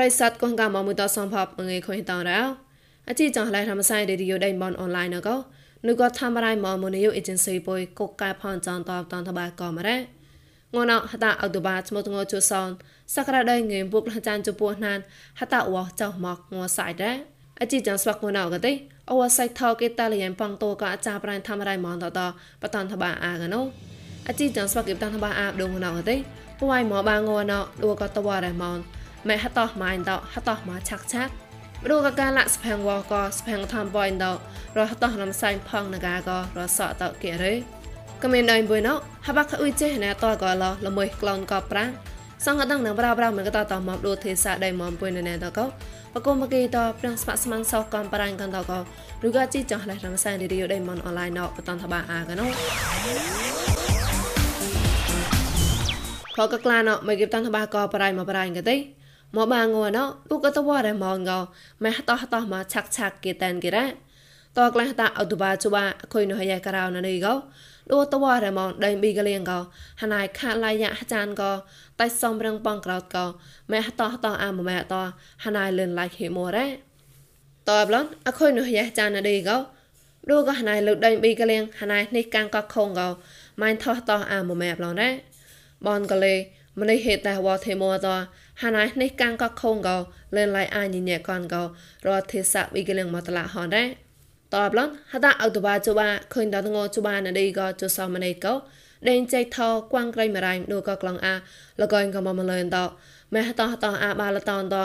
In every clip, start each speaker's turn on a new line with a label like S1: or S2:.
S1: រៃសតកងកាមមួយតសំភពងេខុញតរោអជីចងឡៃធម្មសៃរេឌីយោដៃបនអនឡាញណកោぬក៏ធ្វើរៃមមនីយោអេเจนស៊ីបុយកុកកែផនចនតបតនតបាកមរ៉េងួនហតាអុតបាឈ្មោះងជូសនសក្តាដៃងេពុកលចានជពោះណានហតាវចៅមកងួសៃដែរអជីចងស្វាក់ងួនអកទេអវសៃថោកេតាលៀនប៉ងតោក៏អាចារ្យប្រានធ្វើរៃមនតតបតនតបាអាកណូអជីចងស្វាក់គេតានតបាអាបដងងួនអកទេពួយមកបាងួនណលួក៏តវរ៉េមន ម៉ែហតោះម៉ៃតោហតោះមកឆាក់ឆាក់រូកកាលាក់ស្ផាំងវក៏ស្ផាំង tham បយតោរហតោះរំសាញ់ផងនកាក៏រសក់តោគិរេកមានដៃបុយណោហបាក់អ៊ុយចេះណែតោក៏លល្មួយក្លូនក៏ប្រាំងសង្កតនឹងប្រាប្រាមិនក៏តោមកដូទេសាដៃមកពុយណែតោក៏បកុំបកេតោប្រាំងស្មាក់ស្មាំងសោកំប្រាញ់កន្តោក៏រូកជីចង់ឡៃរំសាញ់រីយោដៃមកអនឡាញណោបតនថាបាអាកណោខកក្លាណោមកគេតនថាបាក៏ប្រៃមកប្រៃក៏ទេ មកបាងួណោឧកតវរមងកោម៉ែតោតោមកឆាក់ឆាក់គេតានគេរ៉ាតោក្លាតាអុតបាជបាខុយនោះយ៉ាក្រៅណនេះកោលូតវរមងដៃប៊ីកលៀងកោហណៃខាឡាយៈចានកោតៃសំរងបងក្រោតកោម៉ែតោតោអាមម៉ែតោហណៃលឿនឡៃហេមរ៉ាតើប្លន់អខុយនោះយ៉ាចានណនេះកោលូកោហណៃលុដៃប៊ីកលៀងហណៃនេះកាំងកោខងកោម៉ៃថោតោអាមម៉ែប្លន់រ៉ាបនកលេម្នេះហេតតែវ៉ាទេមតោ ហាណៃនេះកាំងក៏ខងកោលែនឡៃអាញញ៉ែកនកោរត់ទេសាវិកលងមកតឡាហនដែរតបឡនហតាអុតបាជបាឃើញតងជបាណឌីក៏ជសមណៃកោដេញចៃថោគួងក្រៃមរៃដូក៏ក្លងអាលកយក៏មកមលឿនតម៉ែហតហតអាបាលតនត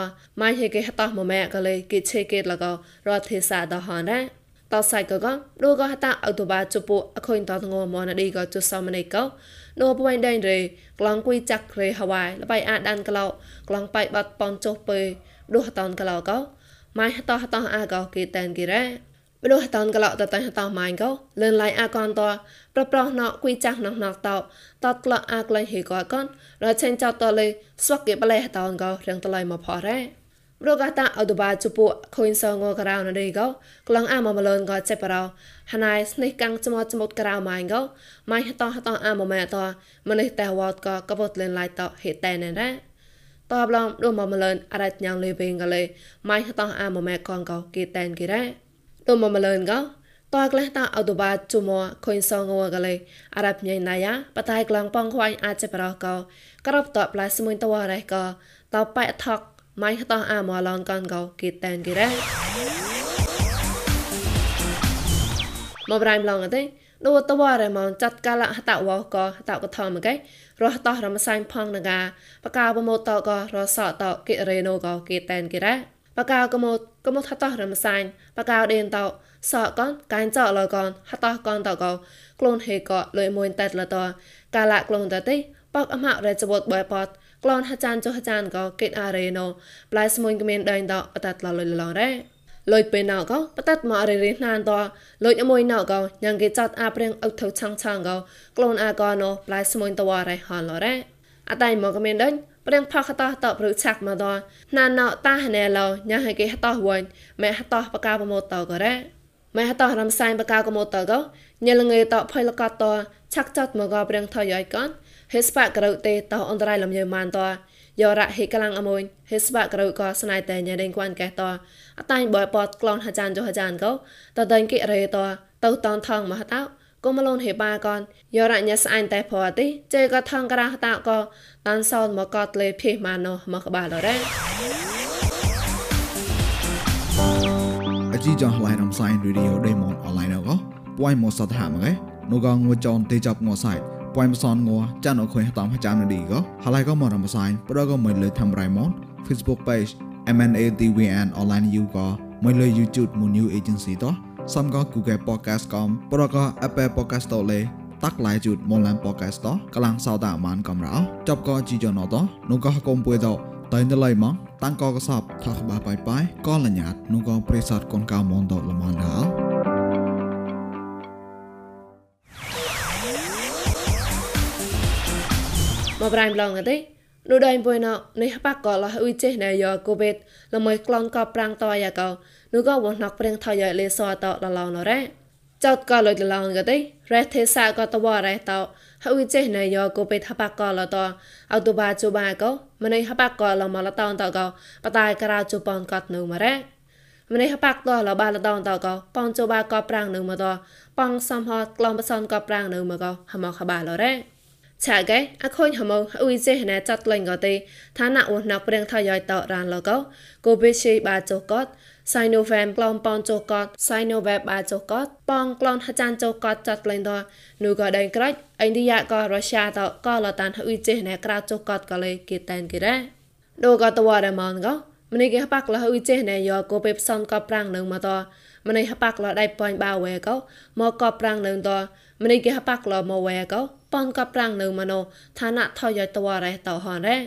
S1: ម៉ៃហេគេហតមកម៉ែក៏លេគេឆេគេលក៏រត់ទេសាតហនដែរតសៃក៏ក៏ដូក៏ហតាអុតបាជពុអខុញតងមណឌីក៏ជសមណៃកោ នោះពួយដេញរេក្លងគួយចាក់រេហវ៉ៃលបៃអាដានក្លោក្លងបៃបាត់ប៉ុនចុះពេដួហតនក្លោកោម៉ៃហតហតអាកោគេតែនគេរ៉ាព្រោះតនក្លោតតហតម៉ៃកោលឿនឡៃអាកនតប្រប្រោះណគួយចាស់ណោះណោះតតតក្លោអាក្លែងហេកកនរឆេនចតលេស្វកគេបលេហតនកោរៀងតឡៃមកផរ៉ា រកតាអុតបាជពុខុញសងក្រៅណរីកោក្លងអាមមលនក៏ចេបរោហណៃស្នេះកាំងចមចមុតក្រៅម៉ៃកោម៉ៃតោតោអាមម៉ែតោម្នេះតែវ៉តក៏កបតលេនឡៃតោហេតែនរ៉ាតបឡំដូមមលនអរ៉ាត់ញ៉ាងលេវិញកលេម៉ៃតោអាមម៉ែកងកោគេតែនគេរ៉ាដូមមលនកោតើក្លេះតាអុតបាជុំខុញសងវកលេអរ៉ាប់ញ៉ៃណាយ៉ាបតៃក្លងប៉ងខ្វាញ់អាចចេបរោកោក្របតផ្លែស្មួយតវរ៉េកោតោប៉ែថក ម៉ៃតោះអាមឡងកនកោគីតែនគីរ៉ាមកប្រៃឡងអត់ទេនោះតវ៉ារ៉មនចាត់កាលហតវកហតកថមកែរស់តោះរំសាញ់ផងនកាបកៅបមតករសតគិរេណូកគីតែនគីរ៉ាបកៅកមតកមតហតោះរំសាញ់បកៅដេនតោសកនកាញ់ចលកនហតោះកនតកក្លូនហេកលុយមួយតែលតកាលក្លូនតទេបកអមរេចវតបយបត ក្លនហាចានចុះហាចានក៏កេតអារេណូប្លាយស្មួយក្មានដេញតបតាត់ឡលុយឡងរ៉េលុយពេលណៅក៏បតាត់មករេរេណានតលុយអមួយណៅក៏ញ៉ាងគេចាត់អាព្រៀងអុកថៅឆាំងឆាំងក៏ក្លូនអាក៏ណូប្លាយស្មួយតវ៉ារ៉េហនឡរ៉េអតៃមកក្មានដេញព្រៀងផកតតព្រឹឆាក់មកតណានណៅតាហណែឡញ៉ាងគេហតវិញម៉ែហតបកាបមតក៏រ៉េម៉ែហតរំសាយបកាកមតក៏ញ៉លងេតផៃលកតឆាក់ចាត់មកក៏ព្រៀងថយយកន ហេស្បាក្រៅទេតអន្តរៃលំយើម៉ានតយោរ៉ាហេកលាំងអមួយហេស្បាក្រៅក៏ស្នៃតែញ៉ែដេងគួនកែតអតាញ់បយពតក្លនហាចានចុហាចានកោតតែងគិរេតទៅតនថងមហតោកុំមលនហេបាកនយោរ៉ាញ៉ាស្អែនតែផអតិចេក៏ថងក្រាហតោក៏តានសោនមកកតលេភេម៉ាណូមកក្បាលរ៉េ
S2: អជីចងឡៃរំសាយរីឌីអូដេម៉ុនអនឡាញអកពួយមកសតហាមកឯនោះក៏ងួចនទេចាប់ងួសា ពួយមសនងចានអខុយតាមចាំនឌីក៏ហើយក៏មករំសាយប្រក៏មិនលើធ្វើរៃម៉ត Facebook page MNADWN online you ក៏មិនលើ YouTube មួយ new agency តោះសំក៏ Google podcast កំប្រក៏ Apple podcast តលេតាក់ឡាយជូតមនឡាន podcast តកលាំងសោតអាមានកំរោចប់ក៏ជីយ៉ណតោះនោះក៏កុំពួយតោតៃណឡៃម៉ងតាំងក៏កសបថាក្បាបាយបាយក៏លញ្ញាតនោះក៏ប្រេសតកូនកៅមនតល្មនដល់
S1: មកប្រៃម្លងទេនោះដៃបុយណោនេះបាក់ក៏លះអ៊ុយចេះណែយកកូបេតល្មើក្លងក៏ប្រាំងតយ៉ាកោនោះក៏វណកព្រៀងថយលេសអតលឡងណរ៉ាចោតក៏លុយឡងក៏ទេរ៉េទេសាក៏តវរ៉េតោហើយចេះណៃយោក៏ពេថាបាក់ក៏លតអោតបាជូបាក៏ម្នៃហបាក់ក៏លមកលតោតក៏បតាយក្រៅជូប៉នក៏នៅមករ៉េម្នៃហបាក់តលបាលតោតក៏ប៉នជូបាក៏ប្រាំងនៅមកតប៉ងសំហតក្លំបសនក៏ប្រាំងនៅមកក៏ហមកហបាលរ៉េ ឆាកែអខូនហមអ៊ុយចេះណែចាត់លេងក៏ទេឋានៈវណកព្រៀងថយយតរានលកោកូបេឈីបាចុកត Sinovac ក្លំប៉នចុកត Sinovac បាចុកតប៉ងក្លនហចានចុកតចាត់លេងតនូក៏ដេងក្រាច់ឥណ្ឌាក៏រុស្ស៊ីតក៏លតានអ៊ុយចេះណែក្រៅចុកតក៏លេគេតែនគេរ៉ាដូក៏តវ៉ារម៉នក៏ម្នេះគេហបាក់លអ៊ុយចេះណែយកកូបេផ្សំក៏ប្រាំងនឹងមកតម្នេះហបាក់លដៃប៉ាញ់បាវែក៏មកក៏ប្រាំងនឹងតម្នេះគេហបាក់លមកវែក៏ ប៉នក៏ប្រាំងនៅមណោឋានៈថយតវរ៉េតហនរ៉េ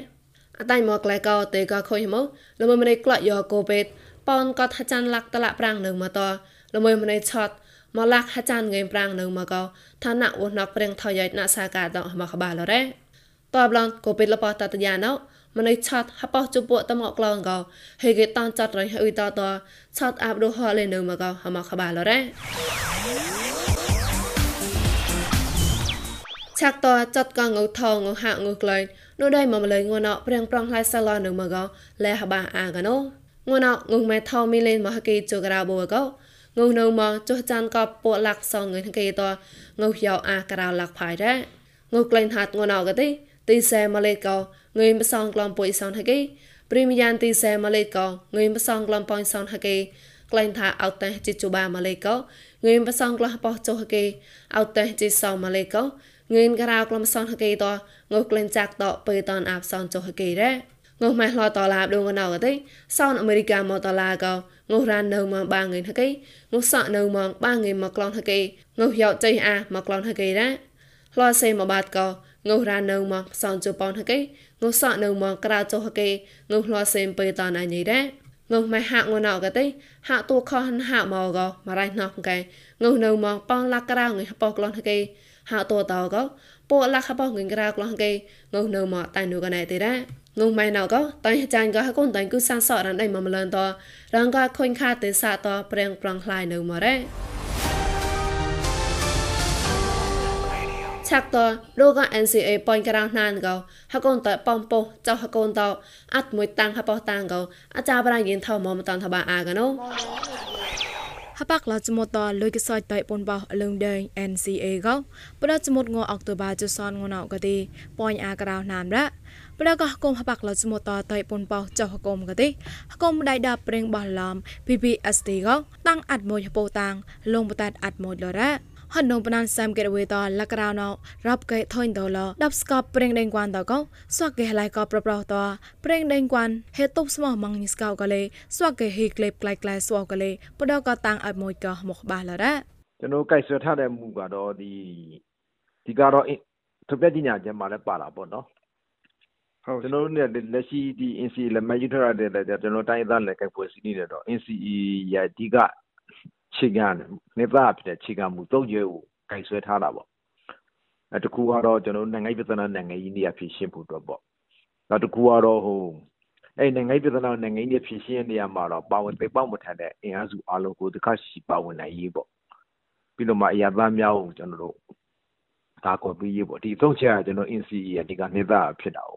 S1: អតៃមកក្លែកោតេក៏ខុយមកលមម្នេះក្លាក់យកកូពេតប៉នក៏ថាចាន់លាក់តឡាប្រាំងនៅមកតលមម្នេះឆតមកលាក់ហាចាន់ងេមប្រាំងនៅមកកោឋានៈវណកព្រៀងថយណាសាកាតមកក្បាលរ៉េតបឡងកូពេតលបតតយ៉ាណោម្នេះឆតហបោះជពុតមកក្លងកោហេគេតនចាត់រៃអ៊ុយតតឆតអាប់ដូហលេនៅមកកោមកក្បាលរ៉េ ឆាក់តចាត់កងងថងងហាក់ងក្លែងនោះដៃមកម្លែងងណោព្រៀងប្រងឡៃសាឡនឹងមកលែហបាអាកណូងណោងងម៉ែថោមីលេនមកកេជក្រាបូកោងនៅមកចុះចានក៏ពួកលាក់សងងើកេតងយោអាក្រៅលាក់ផៃដែរងក្លែងហាត់ងណោក៏ទេទីសែម៉ាឡេកោងើមសងក្លំពុយសនហកេព្រីមយ៉ាងទីសែម៉ាឡេកោងើមសងក្លំពុយសនហកេក្លែងថាអត់តែជីជូបាម៉ាឡេកោងើមសងក្លះបោះចុះហកេអត់តែជីសងម៉ាឡេកោ ងឿនក្រៅក្លំសនហកេតងើក្លែងចាក់តពើតនអាប់សនចុហកេរ៉ងើម៉ែឡតឡាបដងកណៅទេសោនអមេរិកាមកតឡាកោងើរ៉ាននៅមកបាងឿនហកេងើសក់នៅមកបាងឿនមកក្លងហកេងើយកចៃអាមកក្លងហកេរ៉ឡសេមកបាតកោងើរ៉ាននៅមកសនជប៉ុនហកេងើសក់នៅមកក្រៅចុហកេងើឡសេពើតនអញីរ៉ ងើម៉ែហាក់ងណៅកទេហាក់តួខហហាក់មកកោមរៃណោះកែងើនៅមកប៉ងឡាក់ក្រៅងើបោក្លងហកេហៅតតកោពួកលះខបងងក្រៅក្លោះគេងុនៅមកតៃនូកណៃទេរ៉ាងុម៉ៃណៅកោតៃចាញ់កោហកូនតៃគូសានសរ៉ានដៃមមលនតរងកោខុញខាទេសាតប្រេងប្រងខ្លាយនៅមករ៉េ ឆាក់តរោក NCA ប៉ុញក្រៅណានកោហកូនតបំពោចៅហកូនតអត់មួយតាំងហបោតាំងកោអាចារ្យប្រាយិនថោមមតនថាបាអាកណូហបាក់ឡាចមតលុយកសៃតៃពនបោលឹងដេង NCA កោប្រដចមតងអុកតូបាចសនងណៅកទីប៉ញអាក្រៅណាមរ៉ាប្រដកគុំហបាក់ឡាចមតតៃពនបោចោះគុំកទីគុំដៃដាប្រេងបោះឡំ PPST កោតាំងអាត់មួយពោតាំងលងបតាត់អាត់មួយលរ៉ា ហនងបណានសាំកេរវេតលករោណោរាប់កេថុញតលដាប់ស្កបប្រេងដេងគួនតកោស្វកេឡៃកប្រប្រតប្រេងដេងគួនហេតុបស្មោះម៉ងញីស្កោកលេស្វកេហេក្លេបក្លៃក្លៃស្វកលេបដកតាំងអត់មួយកោមកបាឡរ៉
S3: ကျွန်တော်ကြိုက်ဆွဲထားတဲ့မူကတော့ဒီဒီကတော့ထုတ်ပြပညာချက်မှာလည်းပါတာပေါ့နော်ဟုတ်ကျွန်တော်တို့เนี่ยလက်ရှိဒီ NCE လက်မှတ်ယူထားတဲ့လည်းကျွန်တော်တိုင်းသားလည်းကြိုက်ပွဲစီးနေတယ်တော့ NCE ရဲ့အဓိက ခြေခံနေသားဖြစ်တဲ့ခြေခံမှုသုံးရွယ်ကိုကင်ဆွဲထားတာပေါ့အဲတခုကတော့ကျွန်တော်နိုင်ငံပြဿနာနိုင်ငံကြီးနေရာဖြစ်ရှင်းဖို့အတွက်ပေါ့နောက်တစ်ခုကတော့ဟိုအဲ့နိုင်ငံပြဿနာနိုင်ငံကြီးဖြစ်ရှင်းနေရမှာတော့ပါဝင်သိပေါက်မထန်တဲ့အင်အားစုအလုံးကိုတခါရှိပါဝင်နိုင်ရေးပေါ့ပြီးတော့မှအရာသားများကိုကျွန်တော်တို့ဒါကောပြီးရေးပေါ့ဒီသုံးချက်ကကျွန်တော် NCE ရဲ့ဒီကနေသားဖြစ်တာ哦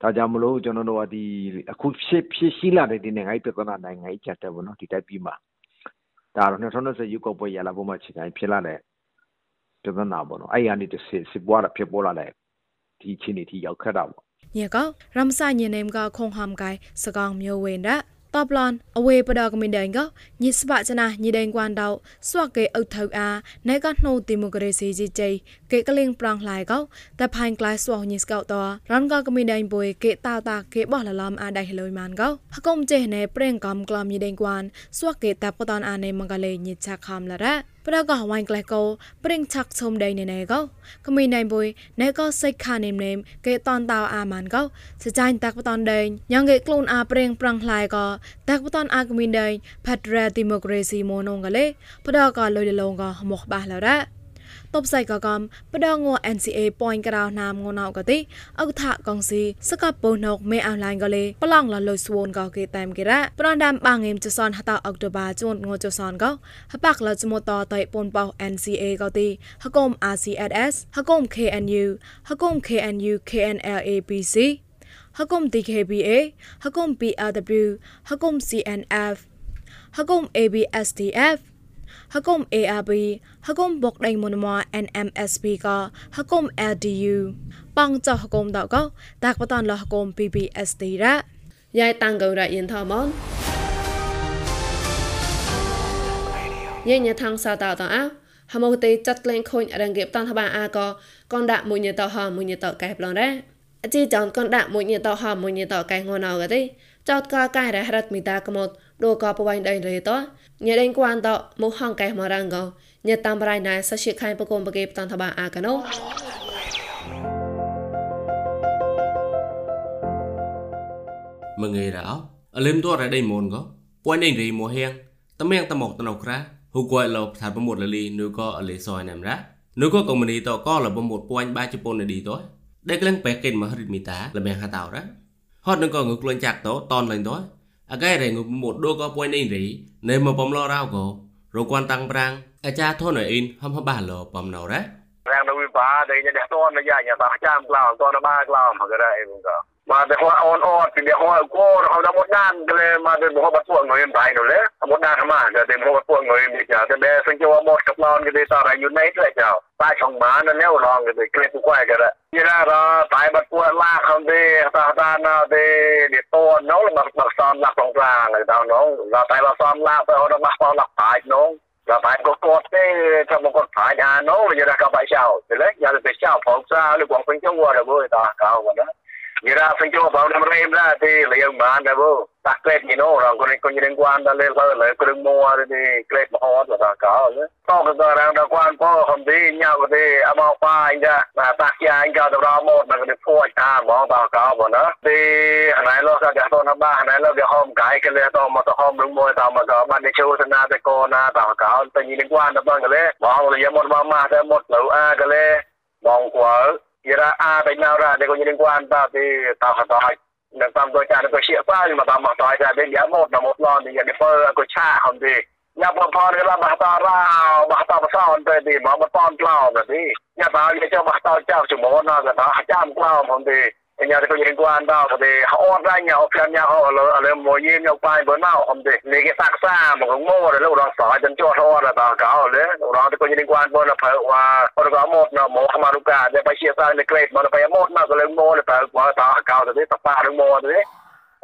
S3: ဒါကြောင့်မလို့ကျွန်တော်တို့ကဒီအခုဖြစ်ဖြစ်ရှိလာတဲ့ဒီနိုင်ငံပြဿနာနိုင်ငံကြီးချက်တဲ့ပေါ့နော်ဒီတိုက်ပြီးမှာ ဒါတော့2020ရွေးကောက်ပွဲရလာဖို့မှချိန်တိုင်းဖြစ်လာတဲ့ပြဿနာပေါ့နော်အဲ့ရနေတစ်စစ်စစ်ပွားတာဖြစ်ပေါ်လာတဲ့ဒီအခြေအနေထိရောက်ခက်တာပေါ့
S1: ညေကောရမ်စာညနေမကခုံဟမ်ကိုင်စကောင်မျိုးဝင်တဲ့ តបឡនអវេបដកមីដែងកញិស្បចណាញិដែងគួនដៅស្វកេអុថៅអាណៃកណូទីម៉ូក្រេស៊ីជីជ័យកេកលៀងប្រងឡៃកតែផាញ់ក្លាយស្វញិស្កោតរនកកមីដែងបុយកេតាតាកេបោះលឡំអាដៃហលុយម៉ានកហកុំចេះណែប្រេងកំក្លំញិដែងគួនស្វកេតាបតនអានេមងកលេញិឆាខំលរ៉ាប្រកវ៉ៃក្លែកោព្រិងឆាក់ឈុំដៃណេណេកោកមីណៃបុយណេកោសិចខានេមនេមកេតនតៅអាម៉ានកោសចាញ់តាក់បតនដេញញ៉ងកេខ្លួនអាព្រិងប្រងខ្លៃកោតាក់បតនអាកមីដេញផាត់រ៉ាឌីម៉ូក្រេស៊ីម៉ូនងកលេប្រកលុយលងកោមកបាសឡរ៉ា
S4: តបសៃកកំបដង NCA ប៉យក្រៅណាមងណៅកតិអុកថាកងស៊ីសកពូណុកមេអនឡាញកលេប្លង់លលុយស្វូនកោគេតាមគេរ៉ាប្រនដាមបាងងេមចសនហតអុកតូបាជួនងចសនកោហបាក់លចមតតៃពូនបោ NCA កោទីហកុំ RCSS ហកុំ KNU ហកុំ KNU KNLAPC ហកុំ DKBA ហកុំ PRW ហកុំ CNF ហកុំ ABSDF ហកុំ ARB ហកុំបុកដៃមុនម NMSP កហកុំ LDU បងចហកុំដកតាក់បតនលហកុំ PPSD រ៉
S1: យាយតាំងកោរយិនថមនយាយញ៉ាថងសាតតអោហមោទេចាត់ក្លែងខូនរងៀបតាន់ថាបាអាកកនដាក់មួយញតហមួយញតកែប្លងរ៉ាអជីចောင်းកនដាក់មួយញតហមួយញតកែងងណៅកទេចោតកកែរះរត់មីតាកមត់ ដូកបវៃដៃរេតញ៉េដេងគួនតមកហងកែមរងកញ៉តាមប្រៃណៃសជាខៃបកុំបកេបតាន់ថាបាអាកណូ
S5: មងេរោអលឹមតរដៃមូនក៏ពួយដេងរីមួហៀងតមៀងតមកតណៅក្រាហូគួយលោថាប្រមុតលលីនូក៏អលីសយណាំរ៉ានូក៏កុំនីតក៏លប្រមុតពួយបាជប៉ុនឌីតដែលក្លែងបែកកេនមហរិតមីតាលបែងហាតោរ៉ាហត់នឹងក៏ងើក្លួនចាក់តតនលេងត à cái này người một đô có quay nên rỉ nên mà bom lo rau cổ rồi quan tăng brang à cha thôi này in không hấp bà lò bom
S6: nào đấy rang đâu bị bà đây nhà đẹp con này nhà bà chăm lao con nó ba lao mà cái này cũng có mà để hoa on on thì để hoa cô họ đã một đàn cái này mà để hoa bắt buộc người em bài rồi đấy một đàn mà để để hoa bắt buộc người em chả để bé sinh cho một cặp non cái đấy sao lại như nấy lại chào tai không má nó neo lon cái đấy cái cũng quay cái đấy như là đó tai bắt buộc la không đi ta ta nó đi យីរ៉ាក៏បាច់ចៅទៅលេយ៉ាទៅចៅផងសាឬប Mira, soy yo, Pablo Mremla, de Leon Banda, bo. Ta klet ni no, rang ko ni ko ni kwan da le le le ko mo de de klet mo hot da ka le. To ko da rang da kwan po hom de nya ko de ama pa inga na ta kya inga da ra mo na ko de po ta mo da ka bo na. De anai lo sa ja to na ba anai lo de hom kai ke le to mo to hom rung mo ta ma ka ma de chu sa na de ko na da ka ta ni ni kwan da ba ka le. Mo le ye mo ma ma de mo lo a ka le. Mong kwa kira a bai na ra de ko ni kwan ta ti ta ha ta na tam do cha ko xia pa mà ta ma ta ja de ya mo na mo lo ni ya de fơ ko cha hom di ya po pho ni la ma ta ra ma ta pa sa on de di ma ma ton klao de di ya ta ya cha ma ta cha chu mo na ga ta ha cha m nhà thì có những quan bao thì họ ra nhà họ xem nhà họ là là mỗi nhiên nhau quay bữa nào hôm thì mấy cái sạc xa mà cũng mua rồi lúc đó sỏi chân cho họ là bảo cáo đấy lúc đó thì có những quan bữa là phải qua họ có một là một mà lúc cả để phải chia sang để kết mà nó phải một mà có lên mua là phải qua tao cáo rồi đấy tập ba được mua rồi đấy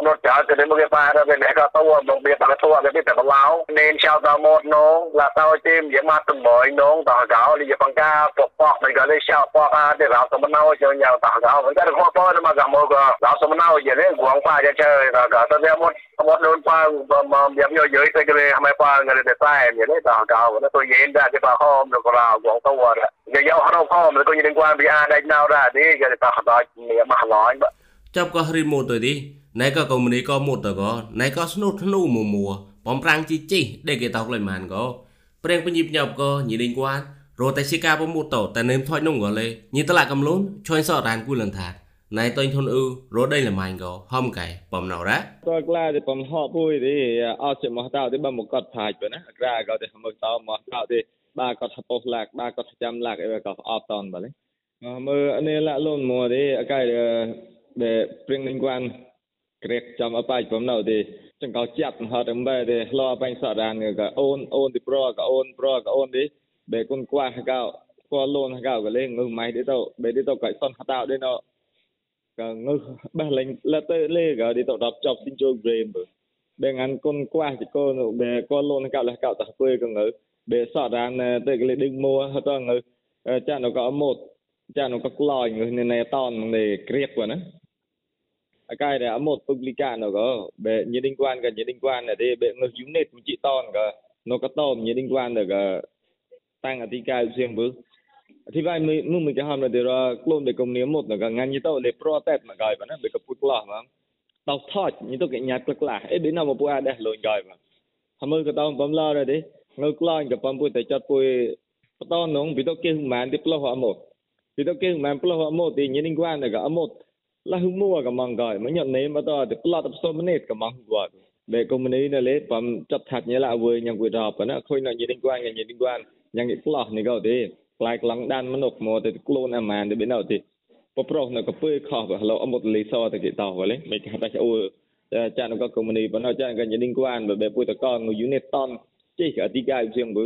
S6: nó trả cho đấy một cái ba đó về để cả tàu một biệt bằng tàu cái biết tàu lao nên sao tàu một nó là tàu chim dễ mà từng mới nó tàu gạo đi bằng ca phục bọc mình gọi là sao bọc à để gạo tôm nâu cho nhau tàu gạo. Vẫn cái được khoa bơ mà gạo một gạo tôm nâu dễ đấy, quảng qua cho chơi là gạo tôm một một luôn qua, mà giảm nhiều dưới cái cái hai qua người để sai dễ đấy tàu gạo. Nó tôi yên ra cái bà hôm được gạo quảng tàu rồi. Giờ giao hàng hôm rồi có gì liên quan bị ai đây nào ra đi cái tàu gạo đó mà nói
S5: ចាប់ក៏រីម៉ូតទៅទីណៃក៏កុំនេះក៏មុតទៅក៏ណៃក៏ស្នូតធ្នូមួមួបំប្រាំងជីជីដេកគេតោកលេម៉ានក៏ព្រៀងពញិបញប់ក៏ញីដេងគួនរត់តែស៊ីកាប្រមុតទៅតែនឹមថយនងក៏លេញីតឡាកំលូនឈွင်សរានគូលនថាណៃតុញធនអ៊ឺរត់ដេលម៉ាញក៏ហំកែបំណៅរ៉ា
S7: តើក្លាទេបំហោពុយទេអត់ជាមកតោទេបំមកត់ផាច់បើណាក្រាក៏ទេមកតោមកតោទេបាក៏ថពោះឡាក់បាក៏ចាំឡាក់អីក៏អត់តនបើលេមើនេះឡាក់លូនមួទេអកែដែលព្រៀងនឹងគួនក្រេកចាំអបាយ បំណៅទេចង្កោចាប់ហត់អំបែទេឡោបាញ់សរានក៏អូនអូនទីប្រក៏អូនប្រក៏អូនទេបែគុនគួះកោគួលូនកោក៏លេងងើម៉ៃទេទៅបែទេទៅក៏សនហតោទេណោក៏ងើបេះលេងលទៅលេក៏ទេទៅដល់ចប់ស៊ីចូលហ្គេមបើបែងានគុនគួះទីកូនបែគួលូនកោលះកោតពើក៏ងើបែសរានទៅក៏លេដឹង cái này một publican nó có be như đinh quan cái như đinh quan này đi be ngược unit một chị ton cái nó có tôm như đinh quan được cái tăng ở tí cao riêng bước thì vậy mình mình mình cái hàm là để ra clone để công niệm một là cái ngành như tao để protect mà gọi mà nó bị cái phút lọ mà tao thoát như tao cái nhát cực là ấy bên nào mà bữa ăn đây lộn gọi mà hàm ơn cái tao bấm lo rồi đi ngược lo cái bấm bữa tại chặt bữa បតនងពីទៅគេមិនទីផ្លោះអមត់ពីទៅគេមិនផ្លោះអម ត់ទីញិនគួនក៏អមត់ lah mua ka mang kai ma nyot ne ma to de plot of so minute ka mang wa be company ne le pam chap that nya la we nyang we dop na khoi na nyiding kwan nya nyiding kwan nyang i plot ni go de ខ្លាយក្លងដានមនុកមកទៅខ្លួនអាម៉ានទៅបិណៅទីបប្រុសនៅកពើខោហឡូអមុតលីសទៅគេតោវលេមិនគេថាអូចានក៏កុំនីបណ្ណចានក៏ញ៉ីងគួនបែពុយតកងយូនីតតនជិះអធិកាយជាងបើ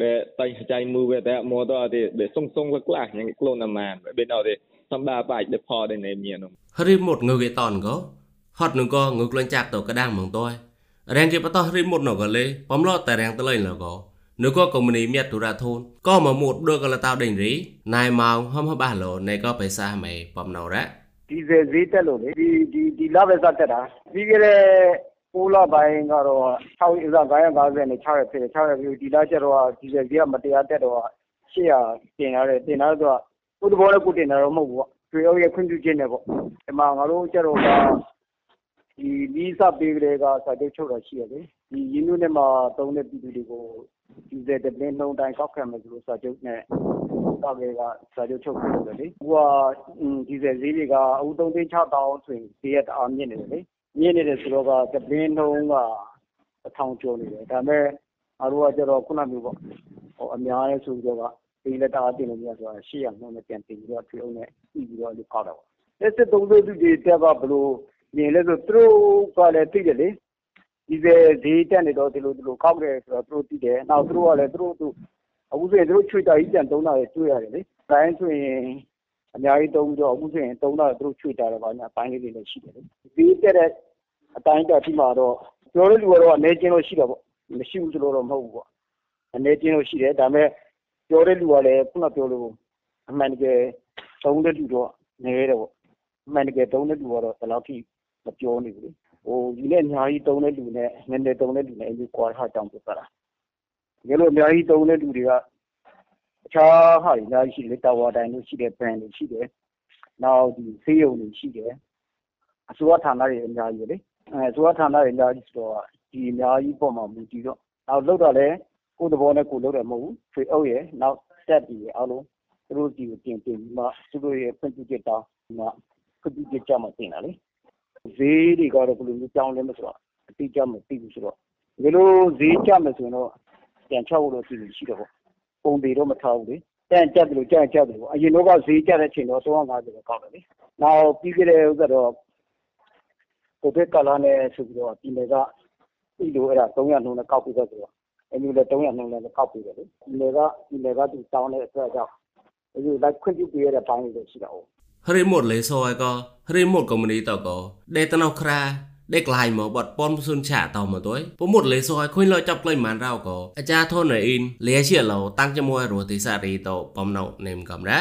S7: បែតៃចៃមើវតែមកទៅទេបែសុងសុងលក្លាញ៉ីខ្លួនអាម៉ានបិណៅទេ សំដាបាច់ដេផដេនេមៀន
S5: រីមុតងើគេតនក៏ហត់នឹងក៏ងើក្លែងចាក់ទៅកដាងហ្មងតើរាំងគេបតោះរីមុតនៅក៏លេបំឡោតែរាំងតលេងលក៏នៅក៏កុំនីមៀតទុរាធូនក៏មកមុតដកលតៅដេញរីណៃម៉ោងហំហបាឡូនៃក៏បៃសាមេបំណៅរ៉ា
S8: ဒီဇယ်ဈေးတက်လို့လေဒီဒီဒီလပဲစတက်တာပြီးခဲ့တဲ့6လပိုင်းကတော့6ရက်950နဲ့6ရက်ဖြစ်တယ်6ရက်ပြီးဒီလကျတော့ဒီဇယ်ဈေးကမတရားတက်တော့800တင်ရတယ်တင်လာတော့ ကိုယ်တဘောနဲ့ကိုတင်တာတော့မဟုတ်ဘူးပေါ့ကျွေးအောင်ရဲ့ခွင့်ပြုခြင်းနဲ့ပေါ့ဒီမှာငါတို့ကျတော့ကဒီလီးစပေးကလေးကစာချုပ်ချုပ်တာရှိရတယ်ဒီရင်းနှီးနဲ့မှာတုံးတဲ့ပြည်သူတွေကိုဒီဇယ်တပင်းနှုံတိုင်းကောက်ခံမယ်ဆိုလို့စာချုပ်နဲ့ကောက်ကလေးကစာချုပ်ချုပ်ပြီးတယ်လေဟိုကဒီဇယ်ဈေးတွေကအခု3သိန်း6000ဆိုရင်ဈေးရတအားမြင့်နေတယ်လေမြင့်နေတယ်ဆိုတော့ကတပင်းနှုံက1000ကျော်နေတယ်ဒါပေမဲ့အားတို့ကကျတော့ခုနမျိုးပေါ့ဟိုအများရဲ့ဆိုပြီးတော့ ပေးလက်တအားတင်လို့မရဆိုတာ800နှုန်းနဲ့ပြန်တင်ပြီးတော့ထွေးအောင်နဲ့ပြီးပြီးတော့လို့ကောက်တာပေါ့လက်စစ်သုံးသေးသူတွေတက်ကဘလို့မြင်လဲဆိုသူတို့ကလည်းသိတယ်လေဒီပဲဈေးတက်နေတော့ဒီလိုဒီလိုကောက်တယ်ဆိုတော့သူတို့သိတယ်နောက်သူတို့ကလည်းသူတို့သူအခုဆိုရင်သူတို့ချွေတာကြီးပြန်သုံးတာတွေ့ရတယ်လေတိုင်းဆိုရင်အများကြီးသုံးပြီးတော့အခုဆိုရင်သုံးတာသူတို့ချွေတာတယ်ပါညာပိုင်းလေးတွေလည်းရှိတယ်လေဈေးတက်တဲ့အတိုင်းတက်ပြီးမှတော့ပြောလို့လူကတော့အနေချင်းလို့ရှိတာပေါ့မရှိဘူးဆိုလို့တော့မဟုတ်ဘူးပေါ့အနေချင်းလို့ရှိတယ်ဒါပေမဲ့ ပြောတဲ့လူကလည်းခုနပြောလို့အမှန်တကယ်သုံးတဲ့လူတော့နည်းတယ်ပေါ့အမှန်တကယ်သုံးတဲ့လူကတော့ဒီလောက်ထိမပြောနေဘူးလေဟိုဒီနဲ့အများကြီးသုံးတဲ့လူနဲ့နည်းနည်းသုံးတဲ့လူနဲ့အရင်ကွာထားတောင်းပြတာတကယ်လို့အများကြီးသုံးတဲ့လူတွေကအခြားဟာတွေအများကြီးရှိတယ်တာဝါတိုင်းလို့ရှိတယ်ဘန်တွေရှိတယ်နောက်ဒီဆေးရုံတွေရှိတယ်အစိုးရဌာနတွေအများကြီးလေအဲအစိုးရဌာနတွေအများကြီးဆိုတော့ဒီအများကြီးပုံမှန်မူတည်တော့နောက်လောက်တော့လည်း ကိုယ့်သဘောနဲ့ကိုယ်လုပ်တယ်မဟုတ်ဘူးထွေအုပ်ရဲ့နောက် step တွေအားလုံးသူတို့ဒီကိုတင်တင်ပြီးမှသူတို့ရဲ့ဖွင့်ပြချက်တောင်းမှဖွင့်ပြချက်ကြမှာတင်တာလေဈေးတွေကတော့ဘယ်လိုမျိုးကြောင်းလဲမဆိုတော့အတိအကျမသိဘူးဆိုတော့ဒီလိုဈေးကြမယ်ဆိုရင်တော့ပြန်ချောက်လို့ရှိလို့ရှိတော့ပေါ့ပုံတွေတော့မထားဘူးလေတန်ကြက်တယ်လို့ကြက်ကြက်တယ်ပေါ့အရင်တော့ကဈေးကြတဲ့အချိန်တော့350ပဲကောက်တယ်လေနောက်ပြီးကြတဲ့ဥစ္စာတော့ကိုဗစ်ကာလနဲ့ဆိုပြီးတော့ဒီနယ်ကပြီးလို့အဲ့ဒါ300နှုန်းနဲ့ကောက်ပြီးတော့ဆိုတော့ အမျိုးလည်း၃ရက်နှုန်းနဲ့ကောက်ပေးတယ်လေ။ပြည်နယ်ကပြည်နယ်ကသူတောင်းတဲ့အတွက်ကြောင့်အမျိုးလိုက်ခွင့်ပြုပေးရတဲ့ပိုင်းတွေရှိတာ哦။ဟရီ
S5: မုတ်လေဆိုအကောဟရီမုတ်ကုမ္ပဏီတော့ကောဒဲတနောက်ခရာដេក្លៃមកបត់ប៉ុនសុនឆាតមកទួយពមុតលេសអខុញលចាប់ក្លែងបានរៅក៏អាចារ្យធនអ៊ីនលេជាឡោតាំងជាមួយរតិសារីតបំណោនេមកំរ៉ា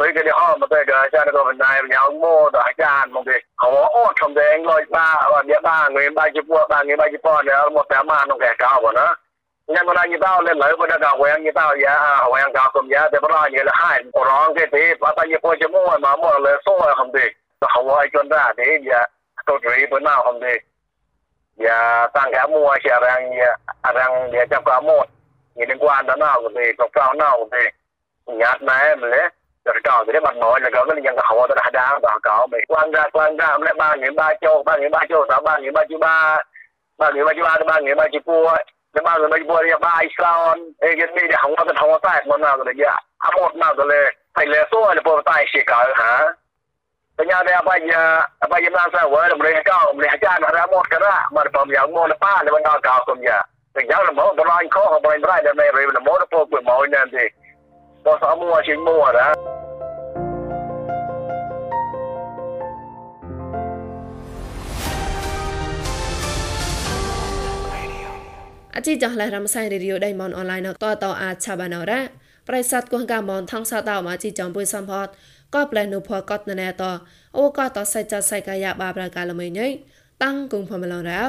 S6: ពេលគេអស់មកតែអាចារ្យក៏បណ្ដាយញ៉ៅមកដល់អាចារ្យមកគេអោអត់ធំដែងលយបាអត់មានបាងឿបាជីពួរបាងឿបាជីពួរដល់មកតាមមកក្នុងកែកៅបងណា ยหมดแต่มาต้องแก่ก้าวบ่นะยังก็ได้ยี่ต้าเล่นเลยบ่ได้ก็แหวงยี่ต้ายาแหวงกาวกุมยาแต่บ่ได้ยี่ละให้ร้องแค่ตีปาตายี่ปัวจะมั่วมามั่วเลยโซ่คำดีเขาไอ้จนได้เดี๋ยวตัวตรีบ่น่าคำดีอย่าตั้งแค่มั่วเสียแรงอย่าแรงอย่าจับกระหมดยี่นึกว่าด้านหน้าก็ดีกับก้าวหน้าก็ดียัดไหนมันเลยจะก้าวจะมันน้อยแล้วก็ยังเขาว่าจะหาดาวต่อก้าวไปกว้างได้กว้างได้แล้วบ้านเงินบ้านโจบ้านเงินบ้านโจสาวบ้านเงินบ้านจีบ้าบ้านเงินบ้านจีบ้าบ้านเงินบ้านจี แต่มาเลยไม่บัวเนี่ยมาอิสลามเอ้ยนี่เดี๋ยวหัวจะหัวใต้กมัน้าเลยเนี่ยอาหมดมาเลยไปเลยโซ่เลยปวดต้เสียกาฮะเปัญญาเนี่ยปัญญาปัญญาสาวเรายริการบริการอะไรหมดกันละมันพอมยาวมดป้าเลยมันเอาเก่าคนเนี่ยแต่ยาวละมดบรารเขาเขาบรารได้ไม่เร็วละมดพวกเปิดหมอเนี่ยสิตัวสามัวชิงมัวนะ
S1: អជីចះឡៃរំសៃរីឌីយោដៃមនអនឡាញណតតអាឆាបាណរ៉ាប្រិស័តគងកាមនថងសាតោមកជីចំពុយសំផតក៏ប្លែនុផកតណែតអូក៏តសៃចសៃកាយាបាប្រកាលមីញ៉ៃតាំងគងផមឡងរ៉ា